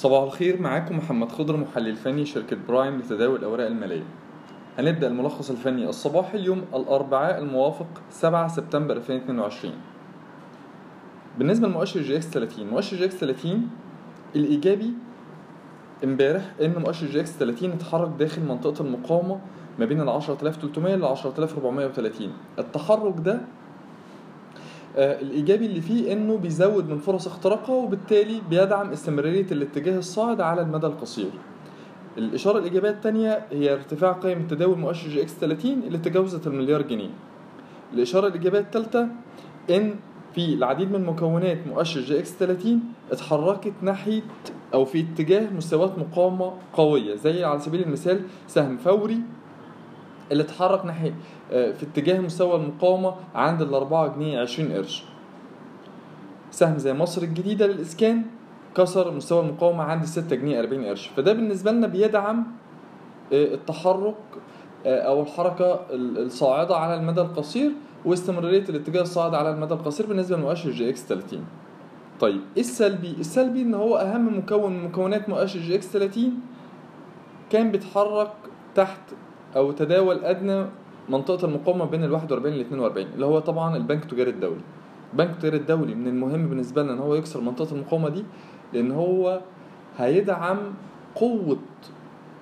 صباح الخير معاكم محمد خضر محلل فني شركة برايم لتداول الأوراق المالية. هنبدأ الملخص الفني الصباحي اليوم الأربعاء الموافق 7 سبتمبر 2022 بالنسبة لمؤشر EGX 30 مؤشر EGX 30 الإيجابي امبارح إن مؤشر EGX 30 اتحرك داخل منطقة المقاومة ما بين ال 10300 ل 10430 التحرك ده الإيجابي اللي فيه إنه بيزود من فرص اختراقها وبالتالي بيدعم استمرارية الاتجاه الصاعد على المدى القصير. الإشارة الإيجابية الثانية هي ارتفاع قيم تداول مؤشر EGX 30 اللي تجاوزت المليار جنيه. الإشارة الإيجابية الثالثه إن في العديد من مكونات مؤشر EGX 30 اتحركت ناحية أو في اتجاه مستويات مقاومة قوية زي على سبيل المثال سهم فوري اللي اتحرك ناحية آه، في اتجاه مستوى المقاومة عند الأربعة جنيه عشرين قرش. سهم زي مصر الجديدة للإسكان كسر مستوى المقاومة عند الستة جنيه أربعين قرش. فده بالنسبة لنا بيدعم آه، التحرك آه، أو الحركة الصاعدة على المدى القصير واستمرارية الاتجاه الصاعد على المدى القصير بالنسبة لمؤشر EGX 30 طيب إيه السلبي؟ السلبي إن هو أهم مكون من مكونات مؤشر EGX 30 كان بيتحرك تحت أو تداول أدنى منطقة المقاومة بين ال 41 ل 42 اللي هو طبعا البنك التجاري الدولي البنك التجاري الدولي من المهم بالنسبة لنا إن هو يكسر منطقة المقاومة دي لأن هو هيدعم قوة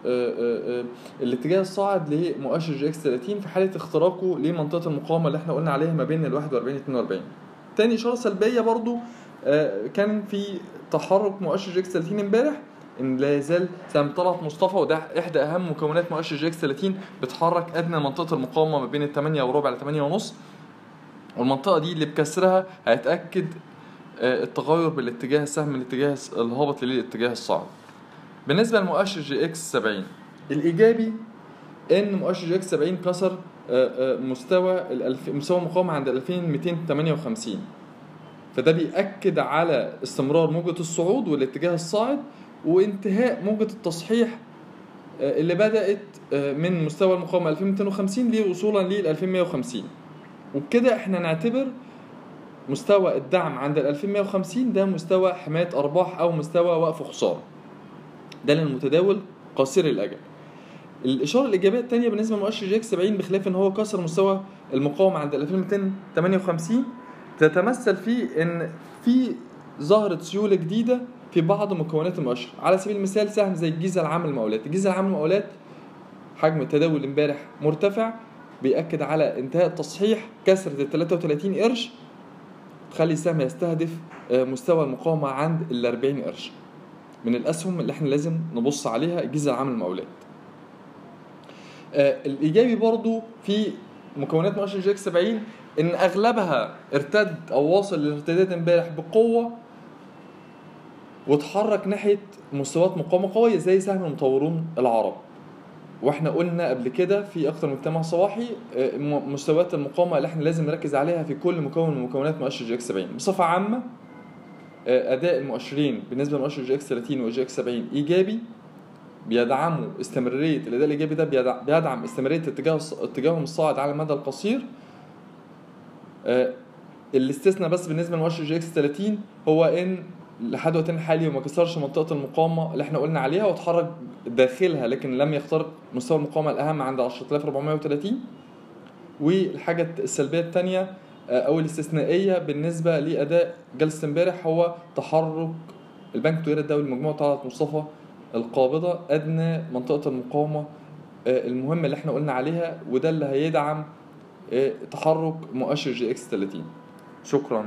آه، آه، آه، الاتجاه الصاعد لمؤشر EGX 30 في حالة اختراقه لمنطقة المقاومة اللي إحنا قلنا عليها ما بين ال 41 ل 42 تاني إشارة سلبية برضو كان في تحرك مؤشر EGX 30 امبارح إن لا يزال سهم طلعت مصطفى وده إحدى أهم مكونات مؤشر EGX 30 بتحرك أدنى منطقة المقاومة ما بين ال 8 وربع ل 8 ونص. والمنطقة دي اللي بكسرها هيتأكد آه، التغير بالاتجاه السهم من الاتجاه الهابط للاتجاه الصاعد بالنسبة لمؤشر EGX 70 الإيجابي إن مؤشر EGX 70 كسر آه، آه، مستوى مستوى المقاومة عند 2258 فده بيأكد على استمرار موجة الصعود والاتجاه الصاعد وانتهاء موجة التصحيح آه، اللي بدأت آه، من مستوى المقاومة 2250 وصولا لل 2150 وبكده إحنا نعتبر مستوى الدعم عند ال 2150 ده مستوى حماية أرباح أو مستوى وقف خسارة. ده للمتداول قصير الأجل. الإشارة الإيجابية الثانية بالنسبة لمؤشر EGX 70 بخلاف إن هو كسر مستوى المقاومة عند 2258 تتمثل في إن في ظهرت سيولة جديدة في بعض مكونات المؤشر. على سبيل المثال سهم زي الجيزة العامة للمقاولات الجيزة العامة للمقاولات حجم التداول امبارح مرتفع بيأكد على انتهاء التصحيح. كسرة ال 33 قرش تخلي السهم يستهدف آه، مستوى المقاومة عند ال 40 قرش. من الأسهم اللي إحنا لازم نبص عليها الجيزة العام للمقاولات آه، الإيجابي برضو في مكونات مؤشر جي 70 إن أغلبها ارتد أو واصل للارتداد امبارح بقوة واتحرك ناحية مستويات مقاومة قوية زي سهم المطورون العرب. وإحنا قلنا قبل كده في أكتر من اجتماع صباحي آه، مستويات المقاومة اللي إحنا لازم نركز عليها في كل مكون من مكونات مؤشر EGX 70 بصفة عامة آه، أداء المؤشرين بالنسبة لمؤشر EGX 30 و EGX 70 إيجابي بيدعموا استمرارية الأداء الإيجابي ده بيدعم استمرارية اتجاه اتجاههم الصاعد على المدى القصير. آه، الاستثناء بس بالنسبة لمؤشر EGX 30 هو إن لحد وقتنا الحالي وما كسرش منطقة المقاومة اللي إحنا قلنا عليها واتحرك داخلها لكن لم يخترق مستوى المقاومة الأهم عند 10430 والحاجة السلبية الثانية آه، أو الاستثنائيه بالنسبة لأداء جلسة امبارح هو تحرك البنك التجاري الدولي مجموعة طلعت مصطفى القابضة أدنى منطقة المقاومة آه، المهمة اللي إحنا قلنا عليها وده اللي هيدعم آه، تحرك مؤشر جي إكس 30 شكرا.